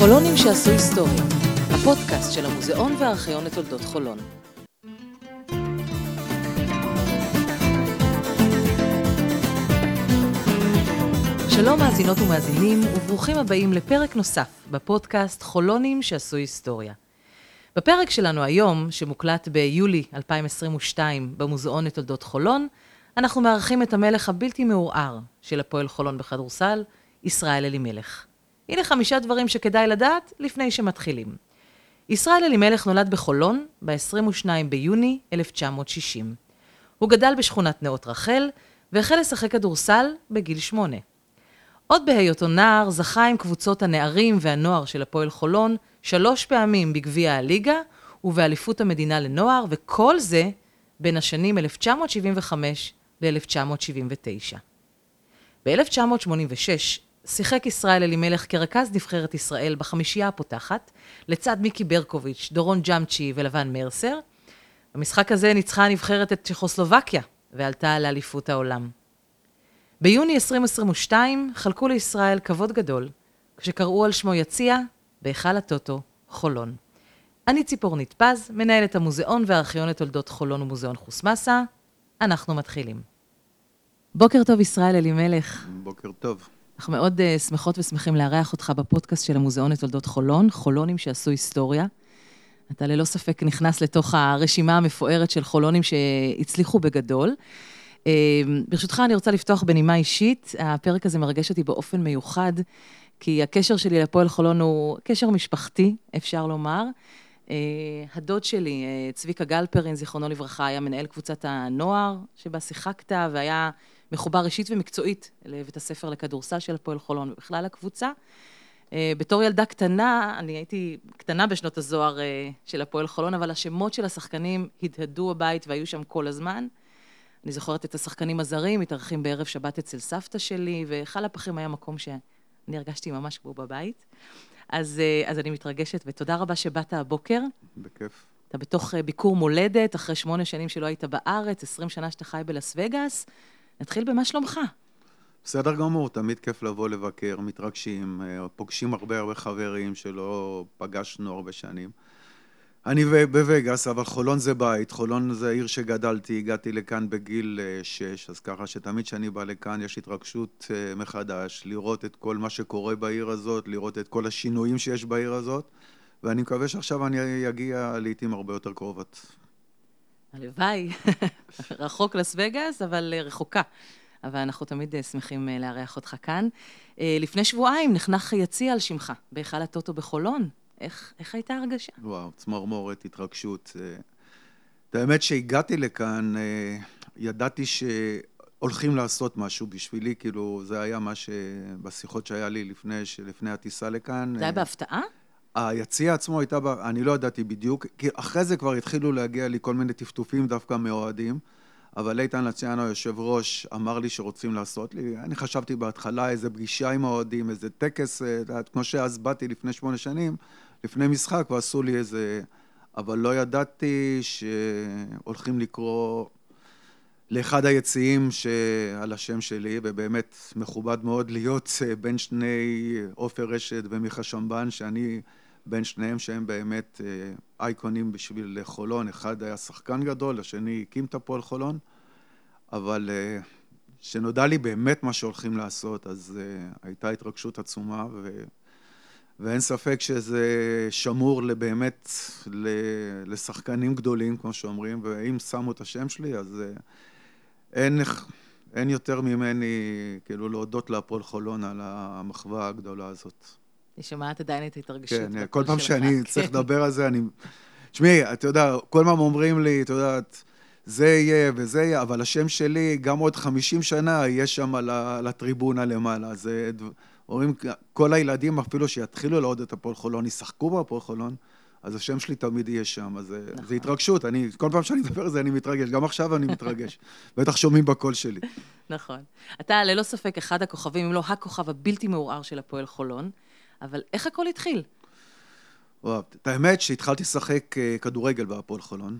חולונים שעשו היסטוריה, הפודקאסט של המוזיאון והארכיון לתולדות חולון. שלום מאזינות ומאזינים, וברוכים הבאים לפרק נוסף בפודקאסט חולונים שעשו היסטוריה. בפרק שלנו היום, שמוקלט ביולי 2022 במוזיאון לתולדות חולון, אנחנו מארחים את המלך הבלתי מעורער של הפועל חולון בכדורסל, ישראל אלימלך. הנה חמישה דברים שכדאי לדעת לפני שמתחילים. ישראל אלימלך נולד בחולון ב-22 ביוני 1960. הוא גדל בשכונת נאות רחל והחל לשחק כדורסל בגיל שמונה. עוד בהיותו נער זכה עם קבוצות הנערים והנוער של הפועל חולון שלוש פעמים בגביע הליגה ובאליפות המדינה לנוער, וכל זה בין השנים 1975 ל-1979. ב-1986 שיחק ישראל אלימלך כרכז נבחרת ישראל בחמישייה הפותחת, לצד מיקי ברקוביץ', דורון ג'אמצ'י ולבן מרסר. במשחק הזה ניצחה הנבחרת את צ'כוסלובקיה ועלתה לאליפות העולם. ביוני 2022 חלקו לישראל כבוד גדול כשקראו על שמו יציע בהיכל הטוטו, חולון. אני ציפורנית פז, מנהלת המוזיאון והארכיון לתולדות חולון ומוזיאון חוסמסה. אנחנו מתחילים. בוקר טוב, ישראל אלימלך. בוקר טוב. אנחנו מאוד uh, שמחות ושמחים לארח אותך בפודקאסט של המוזיאון לתולדות חולון, חולונים שעשו היסטוריה. אתה ללא ספק נכנס לתוך הרשימה המפוארת של חולונים שהצליחו בגדול. Uh, ברשותך, אני רוצה לפתוח בנימה אישית. הפרק הזה מרגש אותי באופן מיוחד, כי הקשר שלי לפועל חולון הוא קשר משפחתי, אפשר לומר. Uh, הדוד שלי, uh, צביקה גלפרין, זיכרונו לברכה, היה מנהל קבוצת הנוער שבה שיחקת, והיה מחובר אישית ומקצועית לבית הספר לכדורסל של הפועל חולון ובכלל הקבוצה. אה, בתור ילדה קטנה, אני הייתי קטנה בשנות הזוהר אה, של הפועל חולון, אבל השמות של השחקנים הדהדו בבית והיו שם כל הזמן. אני זוכרת את השחקנים הזרים, מתארחים בערב שבת אצל סבתא שלי, וחל הפחים היה מקום שאני הרגשתי ממש כמו בבית. אז, אה, אז אני מתרגשת, ותודה רבה שבאת הבוקר. בכיף. אתה בתוך ביקור מולדת, אחרי שמונה שנים שלא היית בארץ, עשרים שנה שאתה חי בלאס וגאס. נתחיל במה שלומך. בסדר גמור, תמיד כיף לבוא לבקר, מתרגשים, אה, פוגשים הרבה הרבה חברים שלא פגשנו הרבה שנים. אני בווגאס, אבל חולון זה בית, חולון זה עיר שגדלתי, הגעתי לכאן בגיל אה, שש, אז ככה שתמיד כשאני בא לכאן יש התרגשות אה, מחדש, לראות את כל מה שקורה בעיר הזאת, לראות את כל השינויים שיש בעיר הזאת, ואני מקווה שעכשיו אני אגיע לעיתים הרבה יותר קרובות. הלוואי, רחוק לס וגאס, אבל אה, רחוקה. אבל אנחנו תמיד אה, שמחים אה, לארח אותך כאן. לפני שבועיים נחנך יציע על שמך, בהיכל הטוטו בחולון. איך, איך הייתה הרגשה? וואו, צמרמורת, התרגשות. את האמת שהגעתי לכאן, ידעתי שהולכים לעשות משהו בשבילי, כאילו, זה היה מה שבשיחות שהיה לי לפני, לפני הטיסה לכאן. זה היה בהפתעה? היציע עצמו הייתה, אני לא ידעתי בדיוק, כי אחרי זה כבר התחילו להגיע לי כל מיני טפטופים דווקא מאוהדים, אבל איתן לציאנו, היושב ראש, אמר לי שרוצים לעשות לי, אני חשבתי בהתחלה איזה פגישה עם האוהדים, איזה טקס, אה, כמו שאז באתי לפני שמונה שנים, לפני משחק, ועשו לי איזה... אבל לא ידעתי שהולכים לקרוא לאחד היציעים על השם שלי, ובאמת מכובד מאוד להיות אה, בין שני עופר רשת ומיכה שמבן, שאני בין שניהם שהם באמת אה, אייקונים בשביל חולון. אחד היה שחקן גדול, השני הקים את הפועל חולון, אבל כשנודע אה, לי באמת מה שהולכים לעשות, אז הייתה התרגשות עצומה, ו... ואין ספק שזה שמור באמת לשחקנים גדולים, כמו שאומרים, ואם שמו את השם שלי, אז אין, אין יותר ממני, כאילו, להודות להפועל חולון על המחווה הגדולה הזאת. אני שומעת עדיין את ההתרגשות. כן, כל פעם שאני כן. צריך לדבר על זה, אני... תשמעי, אתה יודע, כל פעם אומרים לי, אתה יודעת, זה יהיה וזה יהיה, אבל השם שלי, גם עוד 50 שנה, יהיה שם לטריבונה למעלה. זה... אומרים, כל הילדים, אפילו שיתחילו לעוד את הפועל חולון, ישחקו בהפועל חולון, אז השם שלי תמיד יהיה שם, אז אה, נכון. זה התרגשות, אני, כל פעם שאני מדבר על זה אני מתרגש, גם עכשיו אני מתרגש. בטח שומעים בקול שלי. נכון. אתה ללא ספק אחד הכוכבים, אם לא הכוכב הבלתי מעורער של הפועל חולון, אבל איך הכל התחיל? וואו, את האמת שהתחלתי לשחק אה, כדורגל בהפועל חולון,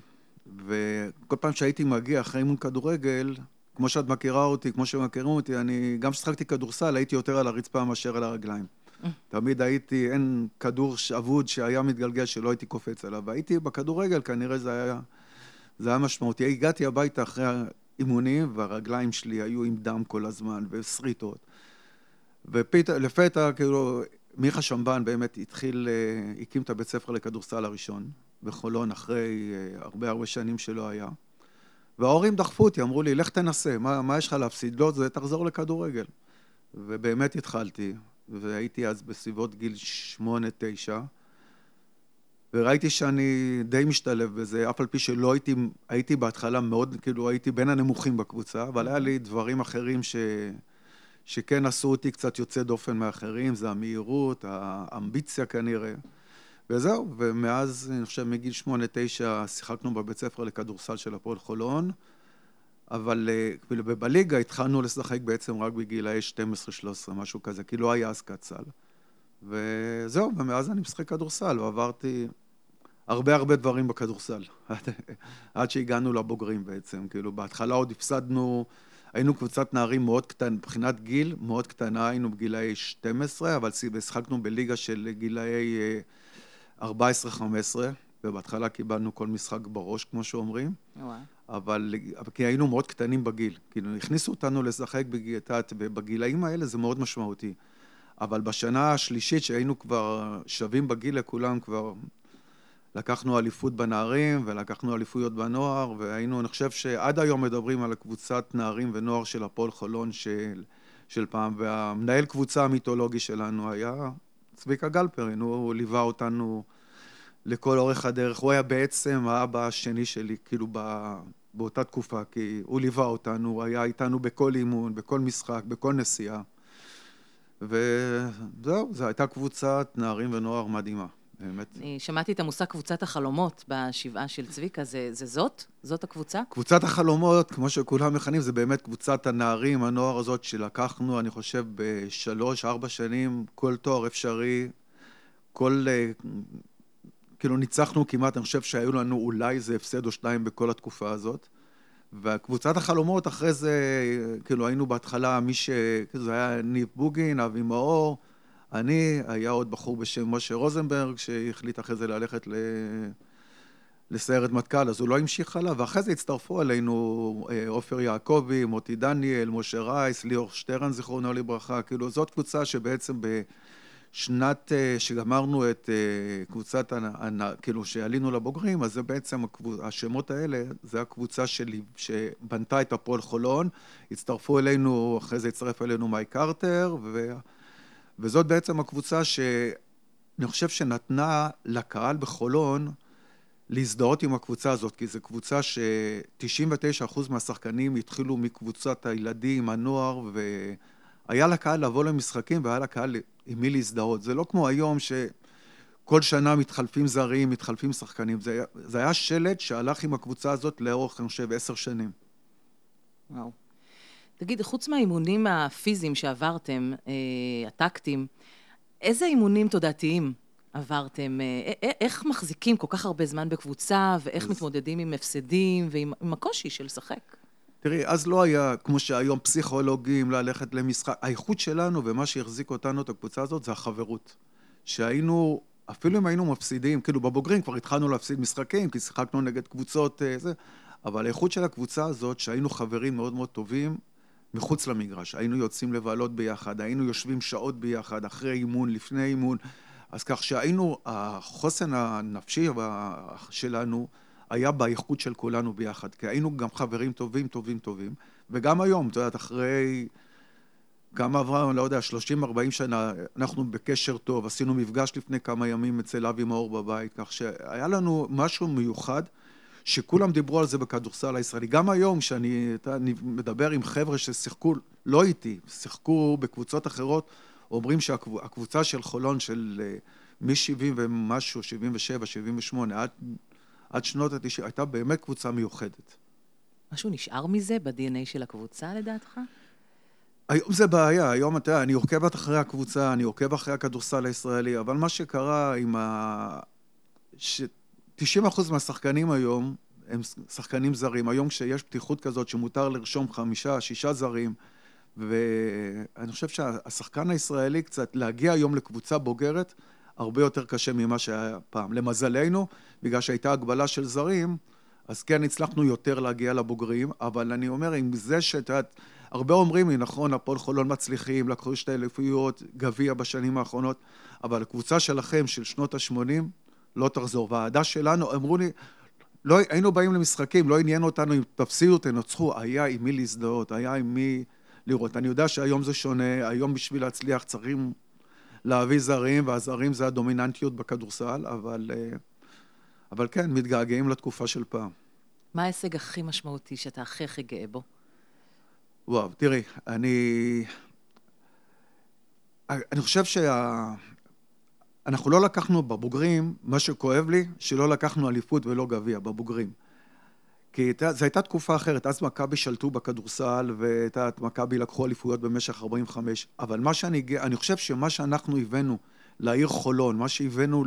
וכל פעם שהייתי מגיע אחרי אימון כדורגל, כמו שאת מכירה אותי, כמו שמכירים אותי, אני, גם כששחקתי כדורסל, הייתי יותר על הרצפה מאשר על הרגליים. תמיד הייתי, אין כדור אבוד שהיה מתגלגל שלא הייתי קופץ עליו. והייתי בכדורגל, כנראה זה היה, זה היה משמעותי. הגעתי הביתה אחרי האימונים, והרגליים שלי היו עם דם כל הזמן, ושריטות. ולפתע, כאילו, מיכה שמבן באמת התחיל, אה, הקים את הבית ספר לכדורסל הראשון בחולון, אחרי אה, הרבה הרבה שנים שלא היה. וההורים דחפו אותי, אמרו לי, לך תנסה, מה, מה יש לך להפסיד? לא, זה תחזור לכדורגל. ובאמת התחלתי, והייתי אז בסביבות גיל שמונה, תשע, וראיתי שאני די משתלב בזה, אף על פי שלא הייתי, הייתי בהתחלה מאוד, כאילו הייתי בין הנמוכים בקבוצה, אבל היה לי דברים אחרים ש... שכן עשו אותי קצת יוצא דופן מאחרים, זה המהירות, האמביציה כנראה. וזהו, ומאז, אני חושב, מגיל שמונה, תשע, שיחקנו בבית ספר לכדורסל של הפועל חולון, אבל כאילו בליגה התחלנו לשחק בעצם רק בגילאי 12-13, משהו כזה, כי לא היה אז קצ"ל. וזהו, ומאז אני משחק כדורסל, ועברתי הרבה הרבה דברים בכדורסל, עד שהגענו לבוגרים בעצם. כאילו, בהתחלה עוד הפסדנו, היינו קבוצת נערים מאוד קטנה, מבחינת גיל, מאוד קטנה, היינו בגילאי 12, אבל שיחקנו בליגה של גילאי 14-15, ובהתחלה קיבלנו כל משחק בראש, כמו שאומרים. וואו. אבל כי היינו מאוד קטנים בגיל. כאילו, הכניסו אותנו לשחק בגילתת, ובגילאים האלה זה מאוד משמעותי. אבל בשנה השלישית, שהיינו כבר שווים בגיל לכולם, כבר לקחנו אליפות בנערים ולקחנו אליפויות בנוער, והיינו, אני חושב שעד היום מדברים על הקבוצת נערים ונוער של הפועל חולון של, של פעם, והמנהל קבוצה המיתולוגי שלנו היה צביקה גלפרין, הוא ליווה אותנו לכל אורך הדרך. הוא היה בעצם האבא השני שלי, כאילו, ב, באותה תקופה, כי הוא ליווה אותנו, הוא היה איתנו בכל אימון, בכל משחק, בכל נסיעה. וזהו, זו הייתה קבוצת נערים ונוער מדהימה. באמת. אני שמעתי את המושג קבוצת החלומות בשבעה של צביקה, זה, זה זאת? זאת הקבוצה? קבוצת החלומות, כמו שכולם מכנים, זה באמת קבוצת הנערים, הנוער הזאת שלקחנו, אני חושב, בשלוש, ארבע שנים, כל תואר אפשרי, כל... אה, כאילו ניצחנו כמעט, אני חושב שהיו לנו אולי איזה הפסד או שניים בכל התקופה הזאת. וקבוצת החלומות, אחרי זה, כאילו היינו בהתחלה, מי ש... זה היה ניב בוגין, אבי מאור, אני, היה עוד בחור בשם משה רוזנברג, שהחליט אחרי זה ללכת ל... לסיירת מטכ"ל, אז הוא לא המשיך הלאה, ואחרי זה הצטרפו אלינו אה, עופר יעקבי, מוטי דניאל, משה רייס, ליאור שטרן, זיכרונו לברכה, כאילו זאת קבוצה שבעצם בשנת אה, שגמרנו את אה, קבוצת, כאילו שעלינו לבוגרים, אז זה בעצם, השמות האלה, זה הקבוצה שלי, שבנתה את הפועל חולון, הצטרפו אלינו, אחרי זה הצטרף אלינו מייק קרטר, ו... וזאת בעצם הקבוצה שאני חושב שנתנה לקהל בחולון להזדהות עם הקבוצה הזאת, כי זו קבוצה ש-99% מהשחקנים התחילו מקבוצת הילדים, הנוער, והיה לקהל לבוא למשחקים והיה לקהל עם מי להזדהות. זה לא כמו היום שכל שנה מתחלפים זרים, מתחלפים שחקנים. זה, זה היה שלט שהלך עם הקבוצה הזאת לאורך, אני חושב, עשר שנים. וואו. תגיד, חוץ מהאימונים הפיזיים שעברתם, אה, הטקטיים, איזה אימונים תודעתיים עברתם? אה, אה, איך מחזיקים כל כך הרבה זמן בקבוצה, ואיך אז... מתמודדים עם הפסדים ועם הקושי של לשחק? תראי, אז לא היה, כמו שהיום, פסיכולוגים, ללכת למשחק. האיכות שלנו ומה שהחזיק אותנו, את הקבוצה הזאת, זה החברות. שהיינו, אפילו אם היינו מפסידים, כאילו בבוגרים כבר התחלנו להפסיד משחקים, כי שיחקנו נגד קבוצות, זה, אבל האיכות של הקבוצה הזאת, שהיינו חברים מאוד מאוד טובים, מחוץ למגרש. היינו יוצאים לבלות ביחד, היינו יושבים שעות ביחד, אחרי אימון, לפני אימון. אז כך שהיינו, החוסן הנפשי שלנו היה באיכות של כולנו ביחד, כי היינו גם חברים טובים, טובים, טובים. וגם היום, את יודעת, אחרי כמה עברה, לא יודע, 30-40 שנה, אנחנו בקשר טוב, עשינו מפגש לפני כמה ימים אצל אבי מאור בבית, כך שהיה לנו משהו מיוחד. שכולם דיברו על זה בכדורסל הישראלי. גם היום, כשאני מדבר עם חבר'ה ששיחקו, לא איתי, שיחקו בקבוצות אחרות, אומרים שהקבוצה של חולון של אה, מ-70 ומשהו, 77, 78, עד, עד שנות ה-90, הייתה באמת קבוצה מיוחדת. משהו נשאר מזה ב-DNA של הקבוצה, לדעתך? היום זה בעיה, היום אתה יודע, אני עוקב אחרי הקבוצה, אני עוקב אחרי הכדורסל הישראלי, אבל מה שקרה עם ה... ש... 90% מהשחקנים היום הם שחקנים זרים. היום כשיש פתיחות כזאת שמותר לרשום חמישה, שישה זרים, ואני חושב שהשחקן הישראלי קצת, להגיע היום לקבוצה בוגרת, הרבה יותר קשה ממה שהיה פעם. למזלנו, בגלל שהייתה הגבלה של זרים, אז כן הצלחנו יותר להגיע לבוגרים, אבל אני אומר, עם זה שאת יודעת, הרבה אומרים לי, נכון, הפועל חולון מצליחים, לקחו שתי אלפיות, גביע בשנים האחרונות, אבל הקבוצה שלכם, של שנות ה-80, לא תחזור. והאהדה שלנו, אמרו לי, לא, היינו באים למשחקים, לא עניין אותנו אם תפסידו, תנצחו, היה עם מי להזדהות, היה עם מי לראות. אני יודע שהיום זה שונה, היום בשביל להצליח צריכים להביא זרים, והזרים זה הדומיננטיות בכדורסל, אבל, אה, אבל כן, מתגעגעים לתקופה של פעם. מה ההישג הכי משמעותי שאתה הכי הכי גאה בו? וואו, תראי, אני... אני חושב שה... אנחנו לא לקחנו בבוגרים, מה שכואב לי, שלא לקחנו אליפות ולא גביע, בבוגרים. כי זו הייתה תקופה אחרת, אז מכבי שלטו בכדורסל, ואת מכבי לקחו אליפויות במשך 45, אבל מה שאני, אני חושב שמה שאנחנו הבאנו לעיר חולון, מה שהבאנו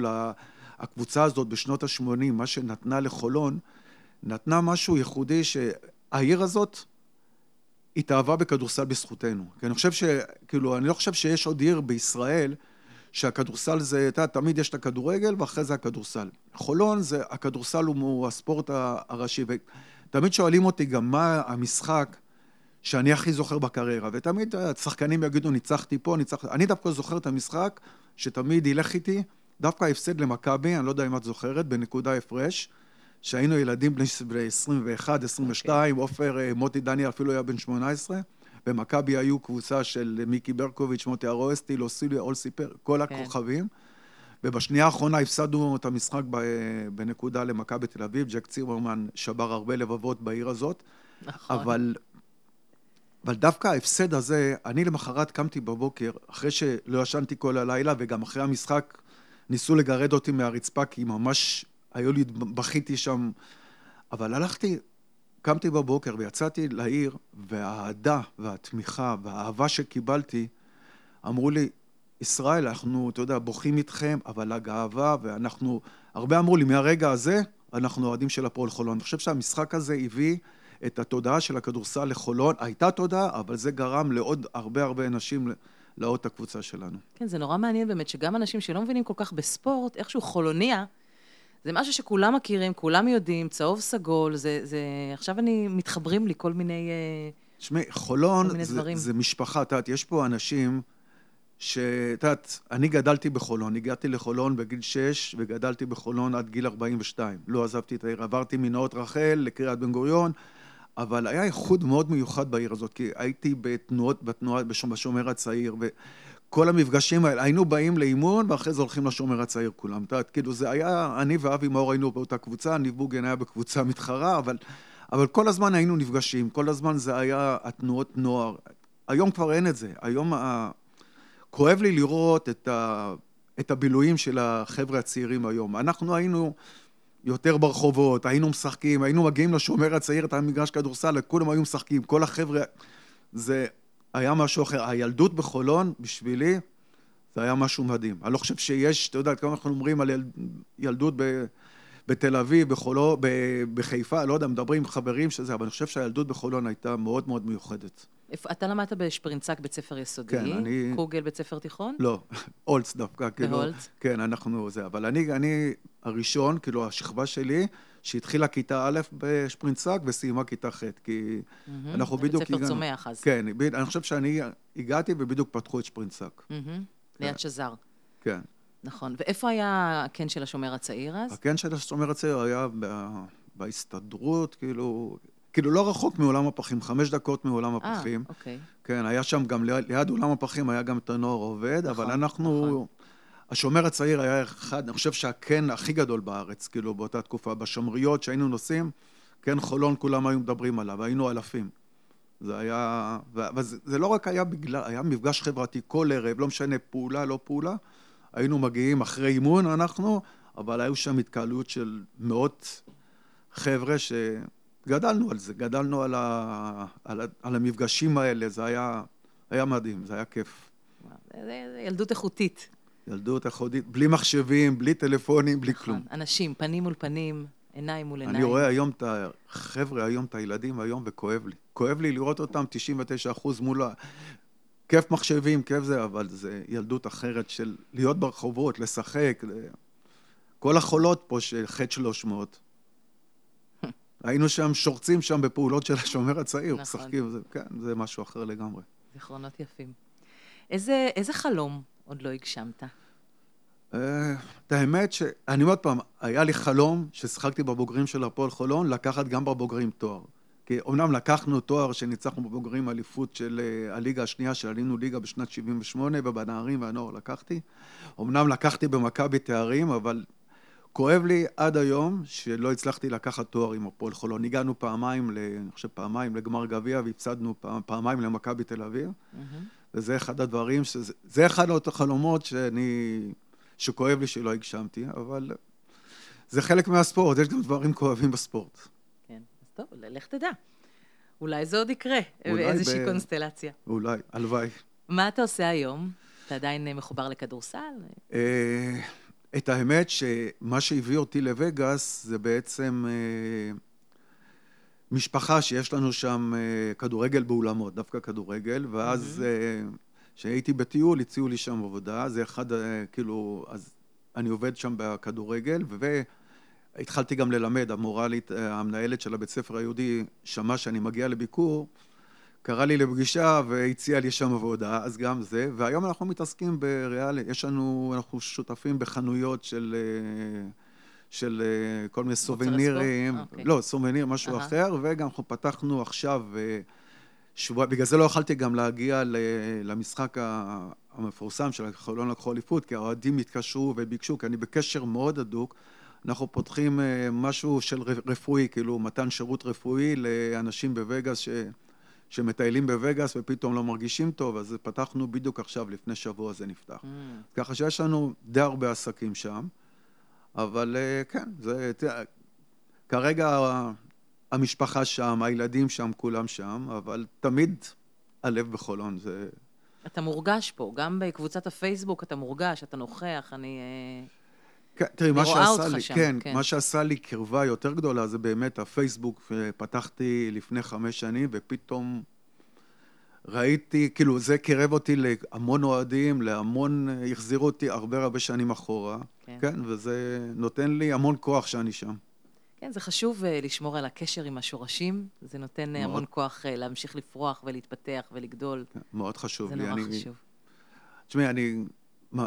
לקבוצה הזאת בשנות ה-80, מה שנתנה לחולון, נתנה משהו ייחודי שהעיר הזאת התאהבה בכדורסל בזכותנו. כי אני חושב ש... כאילו, אני לא חושב שיש עוד עיר בישראל שהכדורסל זה, אתה יודע, תמיד יש את הכדורגל ואחרי זה הכדורסל. חולון זה, הכדורסל הוא הספורט הראשי, ותמיד שואלים אותי גם מה המשחק שאני הכי זוכר בקריירה, ותמיד השחקנים יגידו, ניצחתי פה, ניצחתי... אני דווקא זוכר את המשחק שתמיד ילך איתי, דווקא ההפסד למכבי, אני לא יודע אם את זוכרת, בנקודה הפרש. שהיינו ילדים בני 21, 22, עופר, okay. מוטי דניאל אפילו היה בן 18, במכבי היו קבוצה של מיקי ברקוביץ', מוטי ארואסטי, לוסיליה, אולסיפר, כל okay. כן. הכוכבים. ובשנייה האחרונה הפסדנו את המשחק בנקודה למכבי תל אביב, ג'ק ציברמן שבר הרבה לבבות בעיר הזאת. נכון. אבל, אבל דווקא ההפסד הזה, אני למחרת קמתי בבוקר, אחרי שלא ישנתי כל הלילה, וגם אחרי המשחק ניסו לגרד אותי מהרצפה, כי ממש היו לי, בכיתי שם, אבל הלכתי, קמתי בבוקר ויצאתי לעיר, והאהדה והתמיכה והאהבה שקיבלתי, אמרו לי, ישראל, אנחנו, אתה יודע, בוכים איתכם, אבל הגאווה, ואנחנו, הרבה אמרו לי, מהרגע הזה, אנחנו אוהדים של הפועל חולון. אני חושב שהמשחק הזה הביא את התודעה של הכדורסל לחולון. הייתה תודעה, אבל זה גרם לעוד הרבה הרבה אנשים לאהוד את הקבוצה שלנו. כן, זה נורא מעניין באמת, שגם אנשים שלא מבינים כל כך בספורט, איכשהו חולוניה, זה משהו שכולם מכירים, כולם יודעים, צהוב סגול, זה, זה... עכשיו אני, מתחברים לי כל מיני... תשמעי, חולון זה, זה משפחה, את יודעת, יש פה אנשים שאת יודעת, אני גדלתי בחולון, הגעתי לחולון בגיל 6 וגדלתי בחולון עד גיל 42. לא עזבתי את העיר, עברתי מנאות רחל לקריית בן גוריון, אבל היה איחוד מאוד מיוחד בעיר הזאת, כי הייתי בתנועות, בתנועה, בשומר הצעיר, ו... כל המפגשים האלה, היינו באים לאימון ואחרי זה הולכים לשומר הצעיר כולם. אתה יודע, כאילו זה היה, אני ואבי מאור היינו באותה קבוצה, ניב בוגן היה בקבוצה מתחרה, אבל, אבל כל הזמן היינו נפגשים, כל הזמן זה היה התנועות נוער. היום כבר אין את זה, היום ה... כואב לי לראות את, ה... את הבילויים של החבר'ה הצעירים היום. אנחנו היינו יותר ברחובות, היינו משחקים, היינו מגיעים לשומר הצעיר, את המגרש כדורסל, כולם היו משחקים, כל החבר'ה... זה היה משהו אחר. הילדות בחולון, בשבילי, זה היה משהו מדהים. אני לא חושב שיש, אתה יודע, כמה אנחנו אומרים על יל, ילדות ב, בתל אביב, בחולון, בחיפה, לא יודע, מדברים עם חברים שזה, אבל אני חושב שהילדות בחולון הייתה מאוד מאוד מיוחדת. אתה למדת בשפרינצק בית ספר יסודי? כן, אני... קוגל בית ספר תיכון? לא, אולץ דווקא, כאילו. בהולץ? כן, אנחנו זה. אבל אני, אני הראשון, כאילו, השכבה שלי, שהתחילה כיתה א' בשפרינצק וסיימה כיתה ח', כי mm-hmm, אנחנו בדיוק... בית ספר צומח אז. כן, אני חושב שאני הגעתי ובדיוק פתחו את שפרינצק. Mm-hmm, ליד כן. שזר. כן. נכון. ואיפה היה הקן של השומר הצעיר אז? הקן של השומר הצעיר היה בהסתדרות, כאילו... כאילו לא רחוק מעולם הפחים, חמש דקות מעולם אה, הפחים. אה, אוקיי. כן, היה שם גם ליד, ליד עולם הפחים היה גם את הנוער עובד, נכון, אבל אנחנו... נכון. השומר הצעיר היה אחד, אני חושב שהקן הכי גדול בארץ, כאילו, באותה תקופה. בשמריות שהיינו נוסעים, קן חולון, כולם היו מדברים עליו, היינו אלפים. זה היה... וזה לא רק היה בגלל, היה מפגש חברתי כל ערב, לא משנה פעולה, לא פעולה. היינו מגיעים אחרי אימון, אנחנו, אבל היו שם התקהלות של מאות חבר'ה שגדלנו על זה, גדלנו על, ה... על, ה... על המפגשים האלה, זה היה, היה מדהים, זה היה כיף. זה ילדות איכותית. ילדות אחודית, בלי מחשבים, בלי טלפונים, בלי נכון, כלום. אנשים, פנים מול פנים, עיניים מול עיניים. אני רואה היום את החבר'ה, היום את הילדים היום, וכואב לי. כואב לי לראות אותם 99 אחוז מול ה... כיף מחשבים, כיף זה, אבל זה ילדות אחרת של להיות ברחובות, לשחק. כל החולות פה של חטא 300. היינו שם, שורצים שם בפעולות של השומר הצעיר, נכון. משחקים, זה, כן, זה משהו אחר לגמרי. זיכרונות יפים. איזה, איזה חלום עוד לא הגשמת? אה, את האמת שאני עוד פעם, היה לי חלום ששיחקתי בבוגרים של הפועל חולון, לקחת גם בבוגרים תואר. כי אומנם לקחנו תואר שניצחנו בבוגרים אליפות של אה, הליגה השנייה, שעלינו ליגה בשנת 78, ובנערים והנוער לקחתי. אומנם לקחתי במכבי תארים, אבל כואב לי עד היום שלא הצלחתי לקחת תואר עם הפועל חולון. הגענו פעמיים, אני חושב פעמיים לגמר גביע, והפסדנו פעמיים למכבי תל אביב. Mm-hmm. וזה אחד הדברים, שזה, זה אחד החלומות שאני, שכואב לי שלא הגשמתי, אבל זה חלק מהספורט, יש גם דברים כואבים בספורט. כן, אז טוב, לך תדע. אולי זה עוד יקרה, באיזושהי ב... קונסטלציה. אולי, הלוואי. מה אתה עושה היום? אתה עדיין מחובר לכדורסל? אה, את האמת שמה שהביא אותי לווגאס זה בעצם אה, משפחה שיש לנו שם אה, כדורגל באולמות, דווקא כדורגל, ואז כשהייתי mm-hmm. בטיול הציעו לי שם עבודה, זה אחד, כאילו, אז אני עובד שם בכדורגל, והתחלתי גם ללמד, המורלית, המנהלת של הבית ספר היהודי שמעה שאני מגיע לביקור, קרא לי לפגישה והציע לי שם עבודה, אז גם זה. והיום אנחנו מתעסקים בריאלי, יש לנו, אנחנו שותפים בחנויות של, אה, של אה, כל מיני סובנירים, אוקיי. לא, סובניר, משהו uh-huh. אחר, וגם אנחנו פתחנו עכשיו, אה, שבוע, בגלל זה לא יכלתי גם להגיע למשחק המפורסם של חולון לקחו אליפות, כי האוהדים התקשרו וביקשו, כי אני בקשר מאוד הדוק. אנחנו פותחים משהו של רפואי, כאילו מתן שירות רפואי לאנשים בווגאס ש... שמטיילים בווגאס ופתאום לא מרגישים טוב, אז פתחנו בדיוק עכשיו, לפני שבוע זה נפתח. Mm. ככה שיש לנו די הרבה עסקים שם, אבל אה, כן, זה... כרגע המשפחה שם, הילדים שם, כולם שם, אבל תמיד הלב בחולון, זה... אתה מורגש פה, גם בקבוצת הפייסבוק אתה מורגש, אתה נוכח, אני... אה, כן, תראי, מה שעשה לי, שם, כן, כן, מה שעשה לי קרבה יותר גדולה זה באמת הפייסבוק שפתחתי לפני חמש שנים, ופתאום ראיתי, כאילו, זה קירב אותי להמון אוהדים, להמון, החזירו אותי הרבה הרבה שנים אחורה, כן, כן וזה נותן לי המון כוח שאני שם. כן, זה חשוב uh, לשמור על הקשר עם השורשים, זה נותן מאוד. המון כוח uh, להמשיך לפרוח ולהתפתח ולגדול. כן, מאוד חשוב זה לי. זה נורא אני, חשוב. תשמעי, אני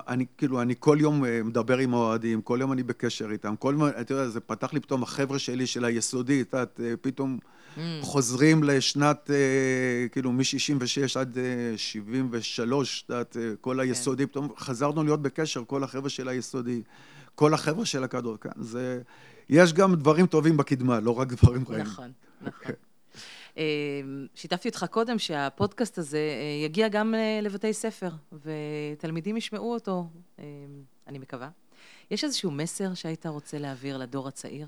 אני כאילו, אני כל יום אה, מדבר עם האוהדים, כל יום אני בקשר איתם, כל יום, אתה יודע, זה פתח לי פתאום החבר'ה שלי של היסודי, את יודעת, אה, פתאום mm. חוזרים לשנת, אה, כאילו, מ-66 עד 73, את יודעת, כל כן. היסודי, פתאום חזרנו להיות בקשר, כל החבר'ה של היסודי, כל החבר'ה של הכדור, כן, זה... יש גם דברים טובים בקדמה, לא רק דברים רעים. נכון, נכון. Okay. אוקיי. שיתפתי אותך קודם שהפודקאסט הזה אה, יגיע גם אה, לבתי ספר, ותלמידים ישמעו אותו, אה, אני מקווה. יש איזשהו מסר שהיית רוצה להעביר לדור הצעיר?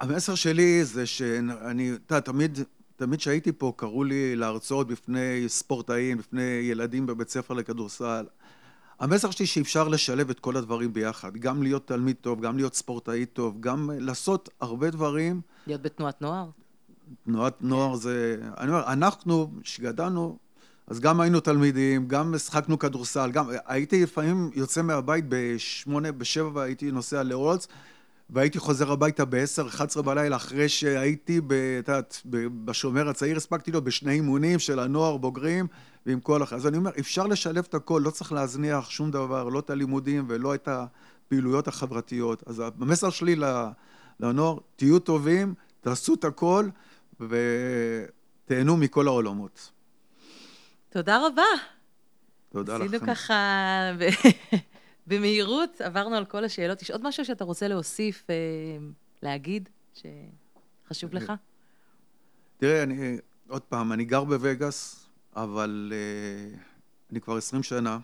המסר שלי זה שאני, אתה תמיד, תמיד כשהייתי פה קראו לי להרצאות בפני ספורטאים, בפני ילדים בבית ספר לכדורסל. המסר שלי שאפשר לשלב את כל הדברים ביחד, גם להיות תלמיד טוב, גם להיות ספורטאי טוב, גם לעשות הרבה דברים. להיות בתנועת נוער? תנועת נוער זה... אני אומר, אנחנו, כשגדלנו, אז גם היינו תלמידים, גם שחקנו כדורסל, גם הייתי לפעמים יוצא מהבית בשמונה, בשבע, והייתי נוסע לאולץ, והייתי חוזר הביתה ב-10, 11 בלילה, אחרי שהייתי, את יודעת, בשומר הצעיר, הספקתי לו בשני אימונים של הנוער, בוגרים, ועם כל אחר. אז אני אומר, אפשר לשלב את הכל, לא צריך להזניח שום דבר, לא את הלימודים ולא את הפעילויות החברתיות. אז המסר שלי לנוער, תהיו טובים, תעשו את הכל. ותהנו מכל העולמות. תודה רבה. תודה לכם. עשינו ככה במהירות, עברנו על כל השאלות. יש עוד משהו שאתה רוצה להוסיף, אה, להגיד, שחשוב לך? תראה, אני, עוד פעם, אני גר בווגאס, אבל uh, אני כבר עשרים שנה,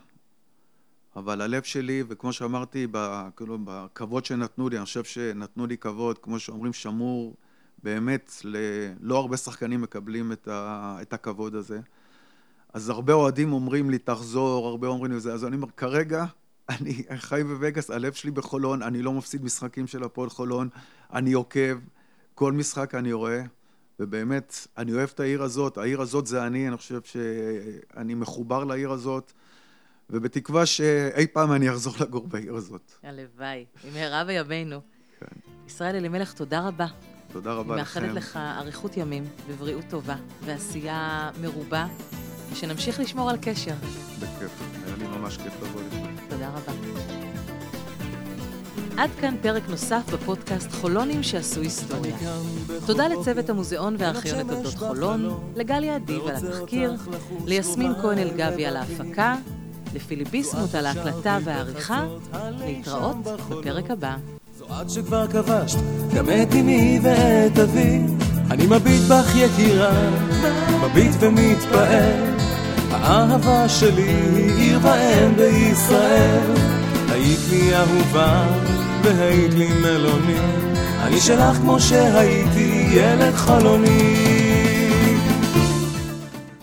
אבל הלב שלי, וכמו שאמרתי, כאילו, בכבוד שנתנו לי, אני חושב שנתנו לי כבוד, כמו שאומרים, שמור באמת. לא הרבה שחקנים מקבלים את, ה... את הכבוד הזה. אז הרבה אוהדים אומרים לי, תחזור, הרבה אומרים לי זה. אז אני אומר, כרגע, אני חי בווגאס, הלב שלי בחולון, אני לא מפסיד משחקים של הפועל חולון, אני עוקב, כל משחק אני רואה, ובאמת, אני אוהב את העיר הזאת, העיר הזאת זה אני, אני חושב שאני מחובר לעיר הזאת, ובתקווה שאי פעם אני אחזור לגור בעיר הזאת. הלוואי, במהרה בימינו. כן. ישראל אלימלך, תודה רבה. תודה רבה לכם. אני מאחלת לך אריכות ימים ובריאות טובה ועשייה מרובה, ושנמשיך לשמור על קשר. בכיף, היה לי ממש כיף לבוא לך. תודה רבה. עד כאן פרק נוסף בפודקאסט חולונים שעשו היסטוריה. תודה לצוות המוזיאון והארכיון לתולדות חולון, לגליה אדיב על התחקיר, ליסמין כהן אלגבי על ההפקה, לפילי ביסמוט על ההקלטה והעריכה, להתראות בפרק הבא. את שכבר כבשת גם את אמי ואת אבי. אני מביט בך יקירה, מביט ומתפעל. האהבה שלי היא עיר ואם בישראל. היית לי אהובה והיית לי מלוני. אני שלך כמו שהייתי ילד חלוני